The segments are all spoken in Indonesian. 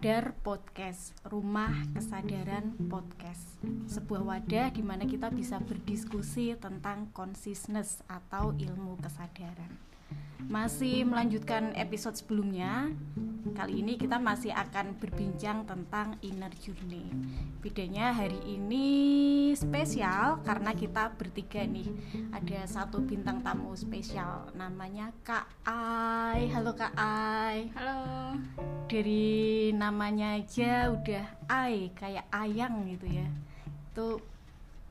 Sadar Podcast, Rumah Kesadaran Podcast. Sebuah wadah di mana kita bisa berdiskusi tentang consciousness atau ilmu kesadaran. Masih melanjutkan episode sebelumnya, kali ini kita masih akan berbincang tentang inner journey. Bedanya hari ini spesial karena kita bertiga nih. Ada satu bintang tamu spesial namanya Kak Ai. Halo Kak Ai. Halo. Dari namanya aja udah Ai kayak ayang gitu ya. Itu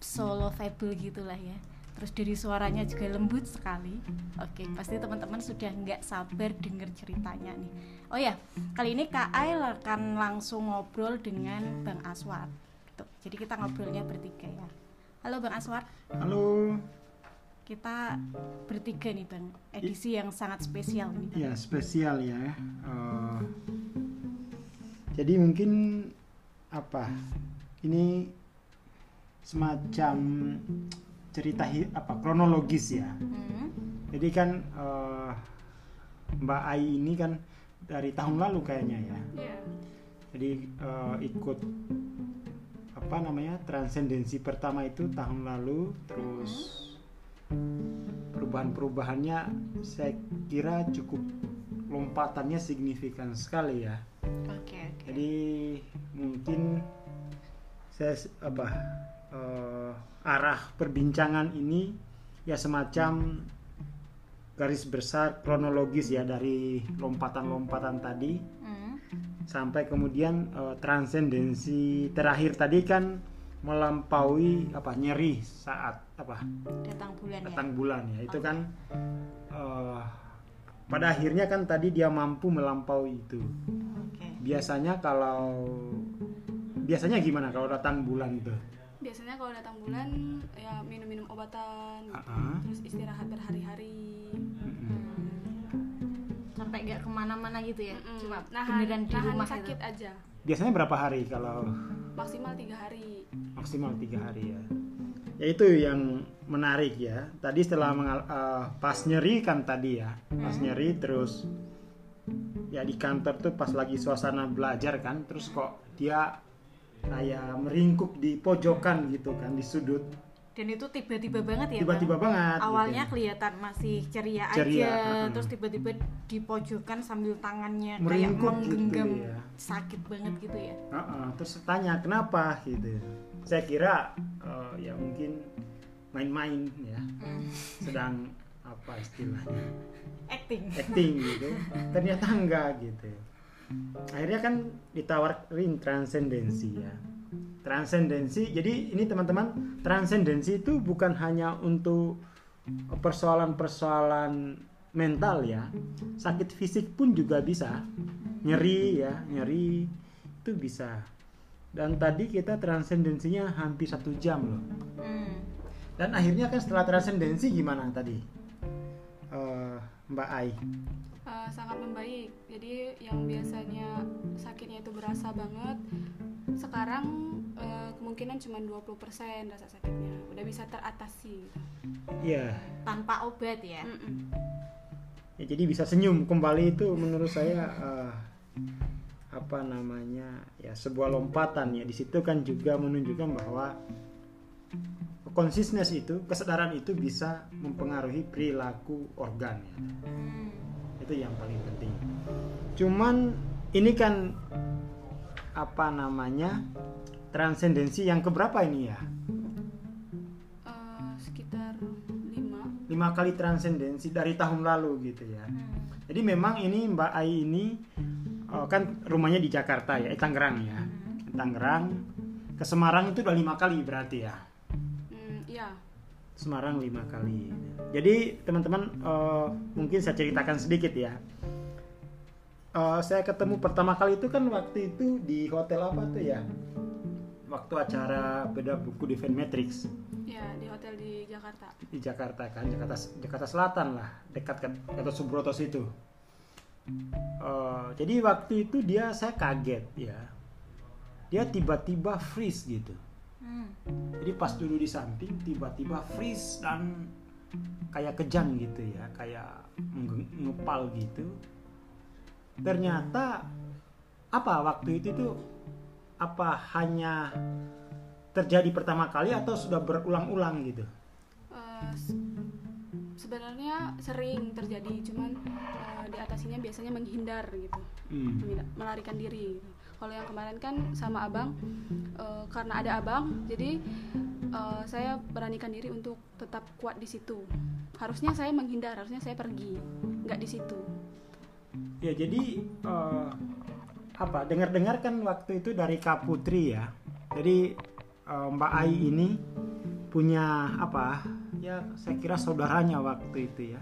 solo fable gitulah ya terus dari suaranya juga lembut sekali. Oke. Pasti teman-teman sudah nggak sabar denger ceritanya nih. Oh ya kali ini Kak Ail akan langsung ngobrol dengan Bang Aswar. Tuh, jadi kita ngobrolnya bertiga ya. Halo Bang Aswar. Halo. Kita bertiga nih Bang. Edisi yang sangat spesial nih ya spesial ya. Uh, jadi mungkin apa? Ini semacam cerita apa kronologis ya. Hmm. Jadi kan uh, Mbak Ai ini kan dari tahun lalu kayaknya ya. Yeah. Jadi uh, ikut apa namanya transendensi pertama itu tahun lalu, terus perubahan-perubahannya saya kira cukup lompatannya signifikan sekali ya. Oke. Okay, okay. Jadi mungkin saya apa uh, arah perbincangan ini ya semacam garis besar kronologis ya dari lompatan-lompatan tadi mm. sampai kemudian uh, transendensi terakhir tadi kan melampaui apa nyeri saat apa datang bulan datang ya? bulan ya itu okay. kan uh, pada akhirnya kan tadi dia mampu melampaui itu okay. biasanya kalau biasanya gimana kalau datang bulan itu biasanya kalau datang bulan ya minum-minum obatan uh -huh. terus istirahat berhari-hari hmm. sampai gak ke mana-mana gitu ya hmm. cuma nah, beneran di rumah sakit gitu. aja biasanya berapa hari kalau maksimal tiga hari maksimal tiga hari ya ya itu yang menarik ya tadi setelah mengal uh, pas nyeri kan tadi ya pas hmm. nyeri terus ya di kantor tuh pas lagi suasana belajar kan terus kok dia kayak meringkuk di pojokan gitu kan di sudut. Dan itu tiba-tiba banget ya tiba-tiba banget awalnya gitu. kelihatan masih ceria, ceria aja uh, terus tiba-tiba di pojokan sambil tangannya meringkuk kayak menggenggam. gitu ya. sakit banget gitu ya. Uh, uh, terus tanya kenapa? gitu saya kira uh, ya mungkin main-main ya. Mm. sedang apa istilahnya? Acting. Acting gitu. Ternyata enggak gitu akhirnya kan ditawarin transendensi ya. Transendensi jadi ini teman-teman transendensi itu bukan hanya untuk persoalan-persoalan mental ya. Sakit fisik pun juga bisa. Nyeri ya nyeri itu bisa. Dan tadi kita transendensinya hampir satu jam loh. Hmm. dan akhirnya kan setelah transendensi gimana tadi? Uh, Mbak Ai sangat membaik. Jadi yang biasanya sakitnya itu berasa banget sekarang uh, kemungkinan cuma 20% rasa sakitnya. Udah bisa teratasi. Iya. Tanpa obat ya? Mm -mm. ya jadi bisa senyum. Kembali itu menurut saya uh, apa namanya ya sebuah lompatan ya. Di situ kan juga menunjukkan bahwa konsistens itu kesadaran itu bisa mempengaruhi perilaku organ ya. Itu yang paling penting. Cuman ini kan apa namanya transendensi yang keberapa ini ya? Uh, sekitar lima. Lima kali transendensi dari tahun lalu gitu ya. Hmm. jadi memang ini Mbak Ai ini uh, kan rumahnya di Jakarta ya eh, Tangerang ya. Hmm. Tangerang ke Semarang itu udah lima kali berarti ya? Hmm, iya Semarang lima kali. Jadi teman-teman uh, mungkin saya ceritakan sedikit ya. Uh, saya ketemu pertama kali itu kan waktu itu di hotel apa tuh ya? Waktu acara beda buku di Matrix. Ya di hotel di Jakarta. Di Jakarta kan, Jakarta Jakarta Selatan lah, dekat Gatot Subroto situ. Uh, jadi waktu itu dia saya kaget ya. Dia tiba-tiba freeze gitu Hmm. Jadi pas dulu di samping tiba-tiba freeze dan kayak kejang gitu ya, kayak ngepal gitu. Ternyata apa waktu itu tuh apa hanya terjadi pertama kali atau sudah berulang-ulang gitu s- sebenarnya sering terjadi cuman eh, diatasinya biasanya menghindar gitu Hmm. Melarikan diri gitu. Kalau yang kemarin kan sama abang eh, karena ada abang jadi eh, saya beranikan diri untuk tetap kuat di situ harusnya saya menghindar harusnya saya pergi nggak di situ Ya jadi eh, apa dengar-dengar kan waktu itu dari Kak Putri ya. Jadi eh, Mbak Ai ini punya apa? Ya saya kira saudaranya waktu itu ya.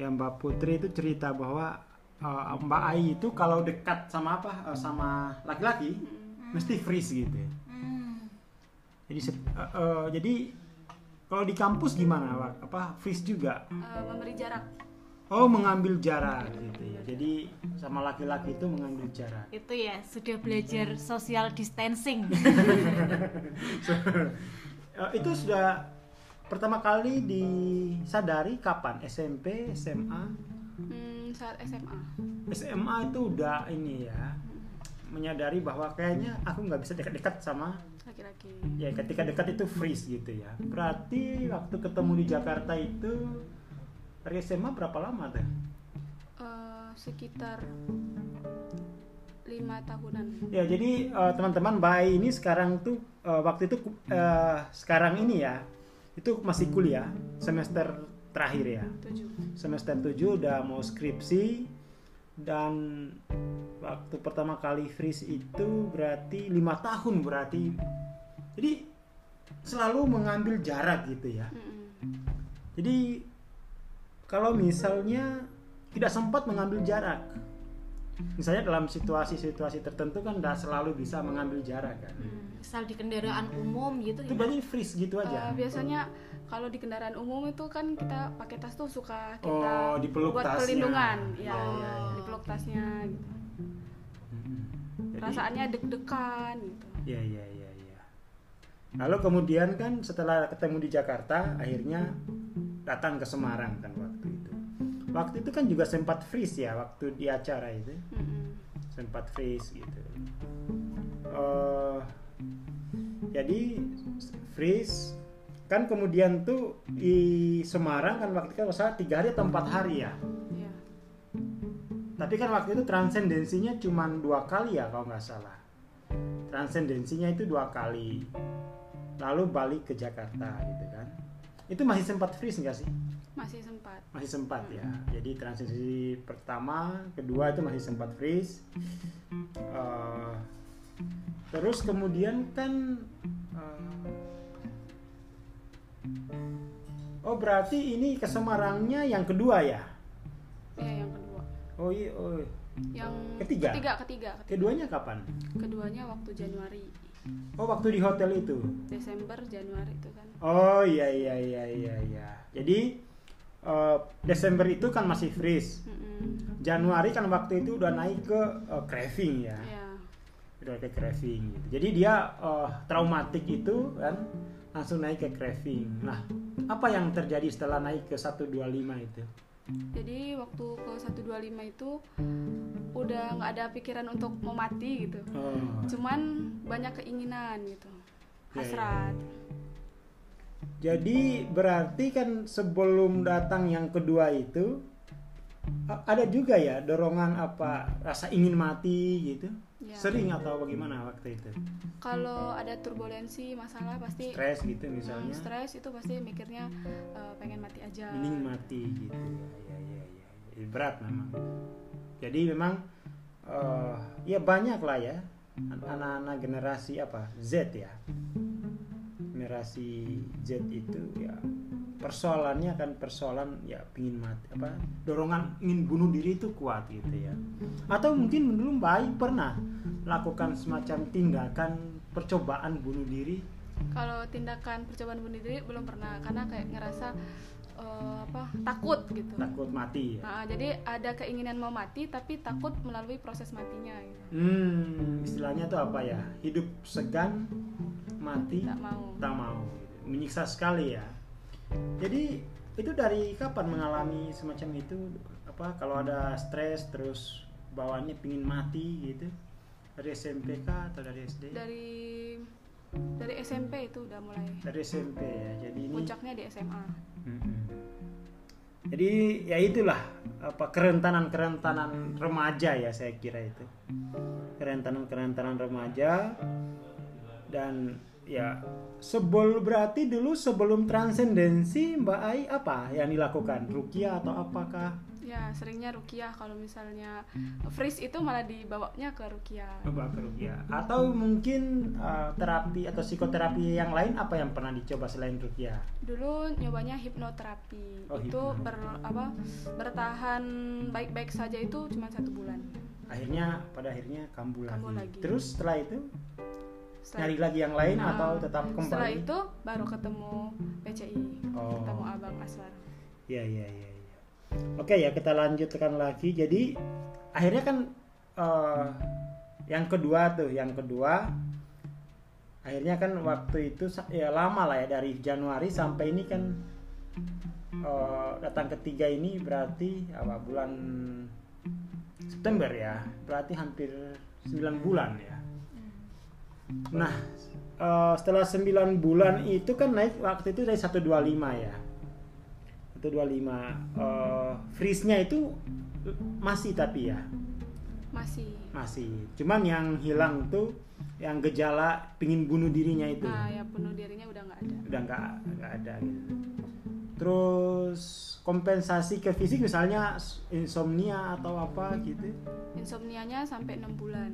Ya Mbak Putri itu cerita bahwa eh, Mbak Ai itu kalau dekat sama apa? eh, sama laki-laki mesti freeze gitu. ya. Hmm. Jadi eh, eh, jadi kalau di kampus gimana? Wak? Apa freeze juga? Eh, memberi jarak Oh mengambil jarak gitu ya. Jadi sama laki-laki itu mengambil jarak. itu ya sudah belajar social distancing Eh, itu sudah pertama kali disadari kapan? SMP, SMA, Hmm, saat SMA SMA itu udah ini ya menyadari bahwa kayaknya aku nggak bisa dekat-dekat sama laki-laki ya ketika dekat itu freeze gitu ya. Berarti waktu ketemu di Jakarta itu dari SMA berapa lama tuh? Eh, sekitar lima tahunan Ya jadi eh, teman-teman Bay ini sekarang tuh eh, waktu itu eh, sekarang ini ya itu masih kuliah semester terakhir ya. Tujuh. Semester 7 udah mau skripsi dan waktu pertama kali freeze itu berarti lima tahun berarti. Jadi selalu mengambil jarak gitu ya. Mm-mm. jadi kalau misalnya tidak sempat mengambil jarak misalnya dalam situasi-situasi tertentu kan tidak selalu bisa mengambil jarak kan. Misal di kendaraan umum gitu itu ya. berarti freeze gitu aja. Biasanya kalau di kendaraan umum itu kan kita pakai tas tuh suka kita Oh, dipeluk buat tasnya. perlindungan ya, iya, iya. dipeluk tasnya gitu. Mm-mm. Jadi- perasaannya deg-degan gitu Iya iya iya iya. Lalu kemudian kan setelah ketemu di Jakarta, akhirnya datang ke Semarang kan waktu itu. Waktu itu kan juga sempat freeze ya waktu di acara itu, Mm-mm. sempat freeze gitu. Eh, jadi freeze kan kemudian tuh di Semarang kan waktu itu kan salah tiga hari atau empat hari ya. Iya. Tapi kan waktu itu transendensinya cuma dua kali ya kalau nggak salah. Transendensinya itu dua kali. Lalu balik ke Jakarta gitu kan. Itu masih sempat freeze nggak sih? masih sempat Masih sempat ya. Jadi transendensi pertama, kedua itu masih sempat freeze. Eh, terus kemudian kan eh, Oh berarti ini ke Semarangnya yang kedua ya? ya yang kedua Oh iya, oh, yang Ketiga? ketiga ketiga, ketiga. keduanya kapan? keduanya waktu Januari Oh waktu di hotel itu. Desember Januari itu kan Oh iya iya iya iya iya. Jadi eh, Desember itu kan masih freeze. Mm-mm. Januari kan waktu itu udah naik ke eh, craving ya. ya Udah ke craving gitu. Jadi dia eh, traumatik itu kan langsung naik ke craving. Nah, apa yang terjadi setelah naik ke 125 itu? jadi waktu ke 125 itu udah nggak ada pikiran untuk mau mati gitu Oh. cuman banyak keinginan gitu Ya, ya. hasrat Jadi berarti kan sebelum datang yang kedua itu ada juga ya dorongan apa rasa ingin mati gitu? Ya. Sering atau bagaimana waktu itu? kalau ada turbulensi masalah pasti Stres gitu hmm, misalnya? stres itu pasti mikirnya eh, pengen mati aja Mending mati gitu ya, ya, ya, ya. Berat memang. Jadi memang eh, ya banyak lah ya an- anak-anak generasi apa Z ya. Generasi Z itu ya persoalannya kan persoalan ya pingin mati apa dorongan ingin bunuh diri itu kuat gitu ya atau mungkin dulu baik pernah lakukan semacam tindakan percobaan bunuh diri kalau tindakan percobaan bunuh diri belum pernah karena kayak ngerasa eh, apa takut gitu takut mati ya Nah, jadi ada keinginan mau mati tapi takut melalui proses matinya gitu. Hmm, istilahnya tuh apa ya? Hidup segan, mati tak mau tak mau. gitu. Menyiksa sekali ya. Jadi itu dari kapan mengalami semacam itu? Apa kalau ada stres terus bawaannya pingin mati gitu? Dari SMP kah atau dari SD dari dari SMP itu udah mulai. Dari SMP ya jadi ini puncaknya di SMA jadi ya itulah apa kerentanan kerentanan remaja ya saya kira itu. Kerentanan kerentanan remaja dan ya. Sebel berarti dulu sebelum transendensi Mbak Ai apa yang dilakukan? Rukia atau apakah? Ya seringnya rukiah kalau misalnya freeze itu malah dibawanya ke rukiah. Coba ke rukia atau mungkin uh, terapi atau psikoterapi yang lain apa yang pernah dicoba selain rukia dulu nyobanya hipnoterapi. Oh, itu ber apa bertahan baik-baik saja itu cuma satu bulan. Akhirnya pada akhirnya kambuh lagi. Kambuh lagi. terus setelah itu setelah, nyari lagi yang lain Nah, atau tetap kembali setelah itu baru ketemu PCI Oh. ketemu abang Aswar Ya, ya, ya, ya. Oke ya, kita lanjutkan lagi. Jadi akhirnya kan eh, yang kedua tuh, yang kedua akhirnya kan waktu itu ya lama lah ya dari Januari sampai ini kan eh, datang ketiga ini berarti apa bulan September ya. Berarti hampir 9 bulan ya. Nah, eh, setelah 9 bulan itu kan naik waktu itu dari 125 ya. 125 eh freeze-nya itu masih tapi ya? Masih. Masih. Cuman yang hilang tuh yang gejala pingin bunuh dirinya itu. Nah ya bunuh dirinya udah nggak ada. Udah nggak nggak ada gitu. Terus kompensasi ke fisik misalnya insomnia atau apa gitu? Insomnianya sampai enam bulan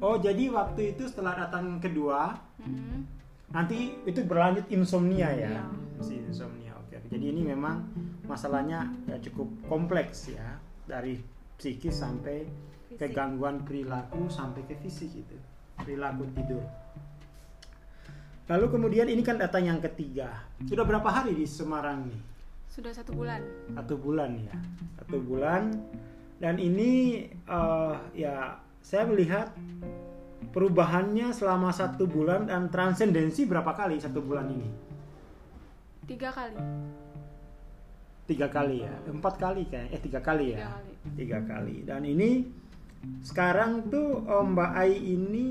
oh jadi waktu itu setelah datang kedua Mm-mm. nanti itu berlanjut insomnia ya Iya. masih insomnia oke oke. jadi ini memang masalahnya ya cukup kompleks ya dari psikis sampai ke Fisik. gangguan perilaku sampai ke fisik itu perilaku tidur lalu kemudian ini kan data yang ketiga sudah berapa hari di Semarang nih sudah satu bulan satu bulan ya satu bulan dan ini eh, ya saya melihat perubahannya selama satu bulan dan transendensi berapa kali satu bulan ini? Tiga kali. Tiga kali ya? Empat kali kayak eh tiga kali tiga ya kali. Tiga kali. Dan ini sekarang tuh eh, Mbak Ai ini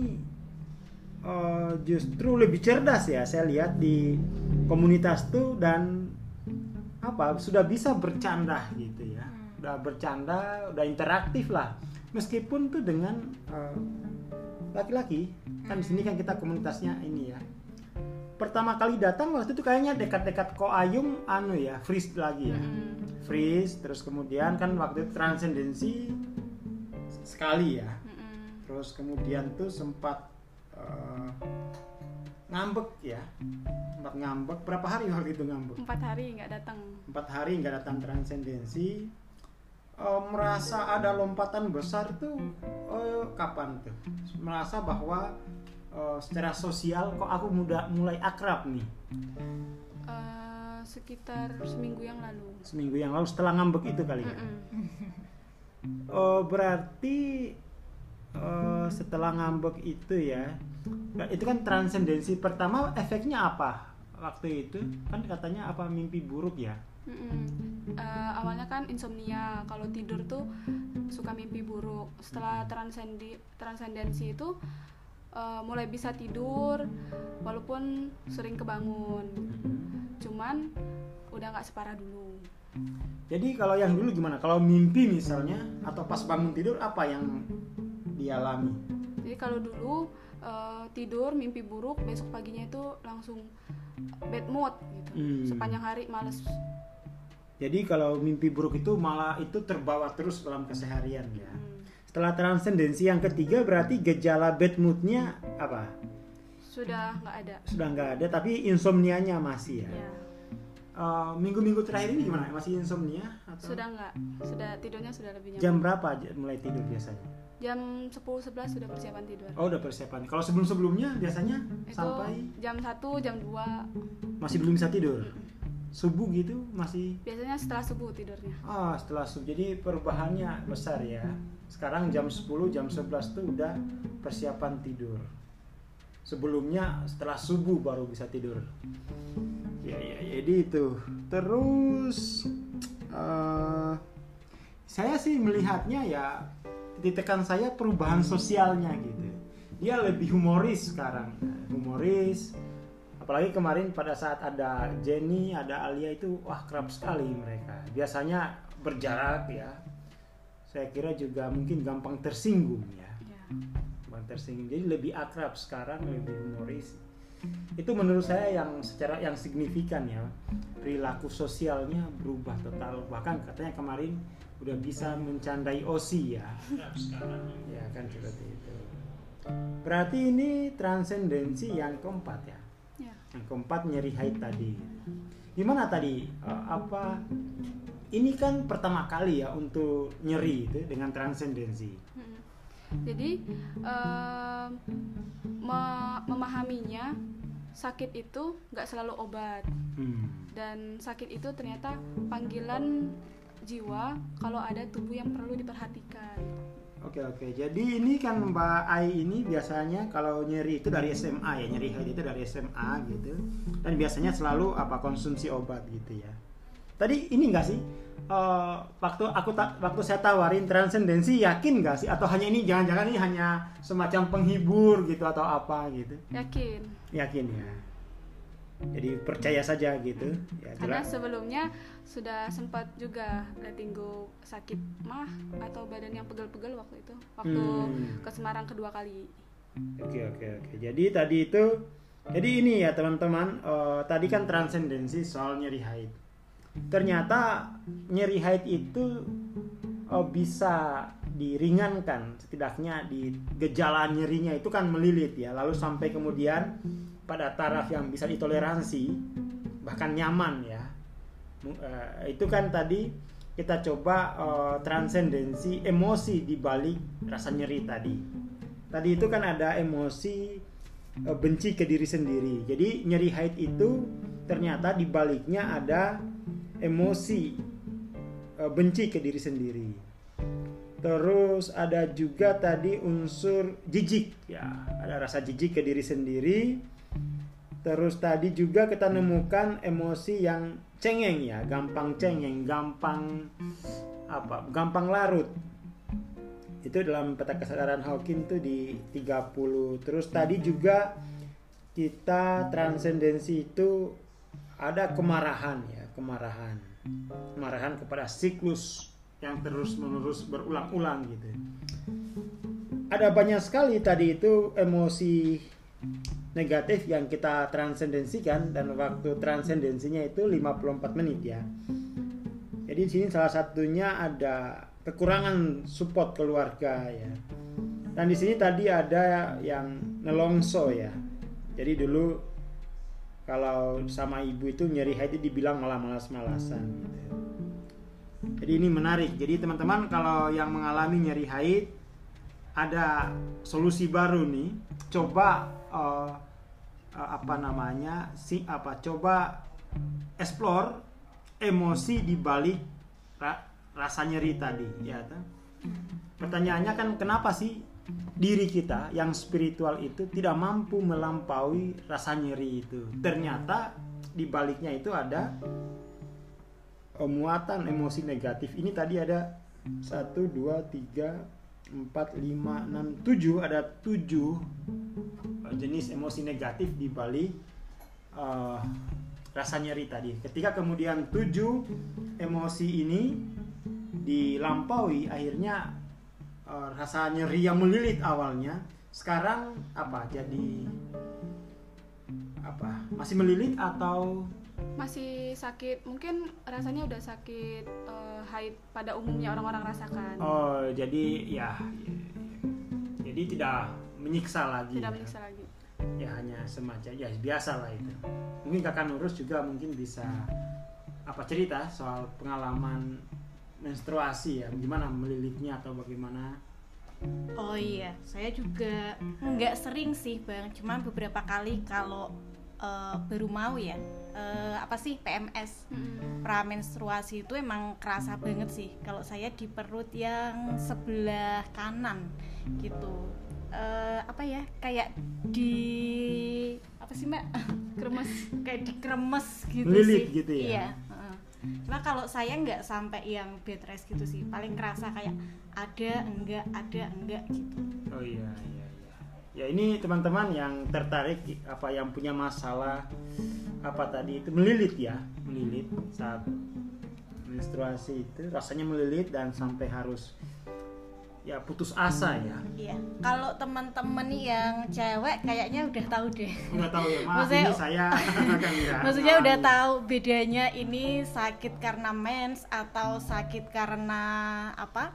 eh, justru lebih cerdas ya saya lihat di komunitas tuh dan apa sudah bisa bercanda gitu ya. Hmm. udah bercanda udah interaktif lah meskipun tuh dengan eh, laki-laki kan di sini kan kita komunitasnya ini ya. Pertama kali datang waktu itu kayaknya dekat-dekat Koayum anu ya freeze lagi ya. Mm-mm. freeze terus kemudian kan waktu itu transendensi sekali ya. Mm-mm. terus kemudian tuh sempat eh, ngambek ya. Sempat ngambek. Berapa hari waktu itu ngambek? Empat hari nggak datang. Empat hari nggak datang transendensi Eh, merasa ada lompatan besar tuh eh, kapan tuh merasa bahwa eh, secara sosial kok aku muda mulai akrab nih Eh, sekitar seminggu yang lalu seminggu yang lalu setelah ngambek itu kali ya Mm-mm. Oh, berarti eh, setelah ngambek itu ya, itu kan transendensi pertama efeknya apa waktu itu? Kan katanya apa mimpi buruk ya? Eh, awalnya kan insomnia kalau tidur tuh suka mimpi buruk setelah transendi transendensi itu eh, mulai bisa tidur walaupun sering kebangun cuman udah nggak separah dulu Jadi kalau yang dulu gimana? Kalau mimpi misalnya atau pas bangun tidur apa yang dialami? jadi kalau dulu eh, tidur mimpi buruk besok paginya itu langsung bad mood gitu Hmm. sepanjang hari males Jadi kalau mimpi buruk itu malah itu terbawa terus dalam keseharian ya. Hmm. Setelah transendensi yang ketiga berarti gejala bad moodnya apa? sudah nggak ada Sudah nggak ada tapi insomnianya masih ya. ya Eh, minggu-minggu terakhir ini gimana? Masih insomnia? Atau sudah nggak sudah tidurnya sudah lebih nyaman Jam berapa mulai tidur biasanya? jam 10-11 sudah persiapan tidur Oh udah persiapan. Kalau sebelum-sebelumnya biasanya itu sampai jam 1 jam 2 masih belum bisa tidur. Subuh gitu masih. biasanya setelah subuh tidurnya Ah setelah subuh. Jadi perubahannya besar ya. Sekarang jam 10 jam 11 tuh udah persiapan tidur. Sebelumnya setelah subuh baru bisa tidur. Ya ya jadi itu. Terus eh saya sih melihatnya ya ditekan saya perubahan sosialnya gitu dia lebih humoris sekarang humoris apalagi kemarin pada saat ada Jenny ada Alia itu wah kerap sekali mereka. Biasanya berjarak ya. Saya kira juga mungkin gampang tersinggung ya. Ya. gampang tersinggung. Jadi lebih akrab sekarang lebih humoris. Itu menurut saya yang secara yang signifikan ya. Perilaku sosialnya berubah total. Bahkan katanya kemarin udah bisa mencandai Osi ya. Ya. Kan seperti itu. Berarti ini transendensi yang keempat ya Ya. Yang keempat nyeri haid tadi gimana tadi Eh, apa ini kan pertama kali ya untuk nyeri itu dengan transendensi. Jadi me- memahaminya sakit itu nggak selalu obat hmm. dan sakit itu ternyata panggilan jiwa kalau ada tubuh yang perlu diperhatikan. Oke oke, jadi ini kan Mbak Ai ini biasanya kalau nyeri itu dari SMA ya, nyeri haid itu dari SMA gitu, dan biasanya selalu apa konsumsi obat gitu ya. Tadi ini enggak sih, eh, waktu aku ta- waktu saya tawarin transendensi yakin nggak sih, atau hanya ini jangan-jangan ini hanya semacam penghibur gitu atau apa gitu? Yakin? Yakin ya. Jadi percaya saja gitu. Ya, Karena jelas. sebelumnya sudah sempat juga lettinggo sakit mah atau badan yang pegel-pegel waktu itu, waktu Hmm. ke Semarang kedua kali. Oke oke oke. Jadi tadi itu jadi ini ya teman-teman eh, tadi kan transendensi soal nyeri haid. Ternyata nyeri haid itu eh, bisa diringankan setidaknya di gejala nyerinya itu kan melilit ya lalu sampai kemudian pada taraf yang bisa ditoleransi bahkan nyaman ya eh, itu kan tadi kita coba eh, transendensi emosi di balik rasa nyeri tadi tadi itu kan ada emosi eh, benci ke diri sendiri. Jadi nyeri haid itu ternyata di baliknya ada emosi eh, benci ke diri sendiri. Terus ada juga tadi unsur jijik ya, ada rasa jijik ke diri sendiri. Terus tadi juga kita nemukan emosi yang cengeng ya, gampang cengeng, gampang apa? Gampang larut. Itu dalam peta kesadaran Hawking itu di 30 terus tadi juga kita transendensi itu ada kemarahan ya kemarahan. Kemarahan kepada siklus yang terus menerus berulang-ulang gitu. Ada banyak sekali tadi itu emosi negatif yang kita transendensikan dan waktu transendensinya itu 54 menit ya jadi di sini salah satunya ada kekurangan support keluarga ya. Dan di sini tadi ada yang nelongso ya. Jadi dulu kalau sama ibu itu nyeri haid dibilang malah malas-malasan gitu. Jadi ini menarik. Jadi teman-teman kalau yang mengalami nyeri haid ada solusi baru nih. Coba eh, eh, apa namanya? si apa? Coba explore emosi di balik ra- rasa nyeri tadi ya pertanyaannya kan kenapa sih diri kita yang spiritual itu tidak mampu melampaui rasa nyeri itu ternyata di baliknya itu ada muatan emosi negatif ini tadi ada satu dua tiga empat lima enam tujuh ada tujuh jenis emosi negatif di balik eh, rasa nyeri tadi. Ketika kemudian tujuh emosi ini dilampaui, akhirnya eh, rasa nyeri yang melilit awalnya sekarang apa? Jadi apa? Masih melilit atau Masih sakit, mungkin rasanya udah sakit eh, haid pada umumnya orang-orang rasakan. oh jadi ya, ya, jadi tidak menyiksa lagi. Tidak ya. menyiksa lagi. Ya hanya semacam ya biasa lah itu. Mungkin kakak Nurus juga mungkin bisa apa cerita soal pengalaman menstruasi ya. Gimana melilitnya atau bagaimana? Oh iya, saya juga nggak sering sih bang, cuman beberapa kali kalau eh, baru mau ya, eh, apa sih PMS Mm-mm. pramenstruasi itu emang kerasa banget sih. Kalau saya di perut yang sebelah kanan gitu, Eh, apa ya, kayak di apa sih mbak? Kremes. kayak dikremes gitu Melilit sih. gitu ya? Iya. cuma kalau saya nggak sampai yang bed rest gitu sih paling kerasa kayak ada enggak ada enggak gitu Oh iya iya iya. Ya ini teman-teman yang tertarik apa yang punya masalah apa tadi itu melilit ya, melilit saat menstruasi itu rasanya melilit dan sampai harus ya putus asa ya. iya kalau teman-teman yang cewek kayaknya udah tahu deh Enggak tahu ya, maaf Maksudnya- ini saya kan enggak. maksudnya udah tahu. tahu bedanya ini sakit karena mens atau sakit karena apa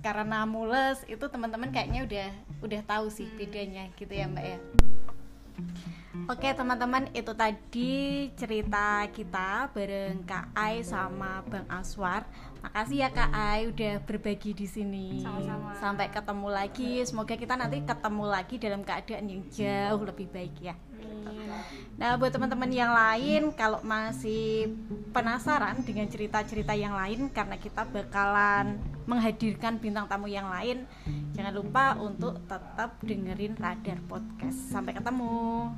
karena mules itu teman-teman kayaknya udah udah tahu sih bedanya gitu ya mbak ya Oke teman-teman itu tadi cerita kita bareng Kak Ai sama Bang Aswar. Makasih ya Kak Ai udah berbagi di sini. Sama-sama. Sampai ketemu lagi. Semoga kita nanti ketemu lagi dalam keadaan yang jauh lebih baik ya. Nah, buat teman-teman yang lain kalau masih penasaran dengan cerita-cerita yang lain karena kita bakalan menghadirkan bintang tamu yang lain, jangan lupa untuk tetap dengerin Radar Podcast. Sampai ketemu.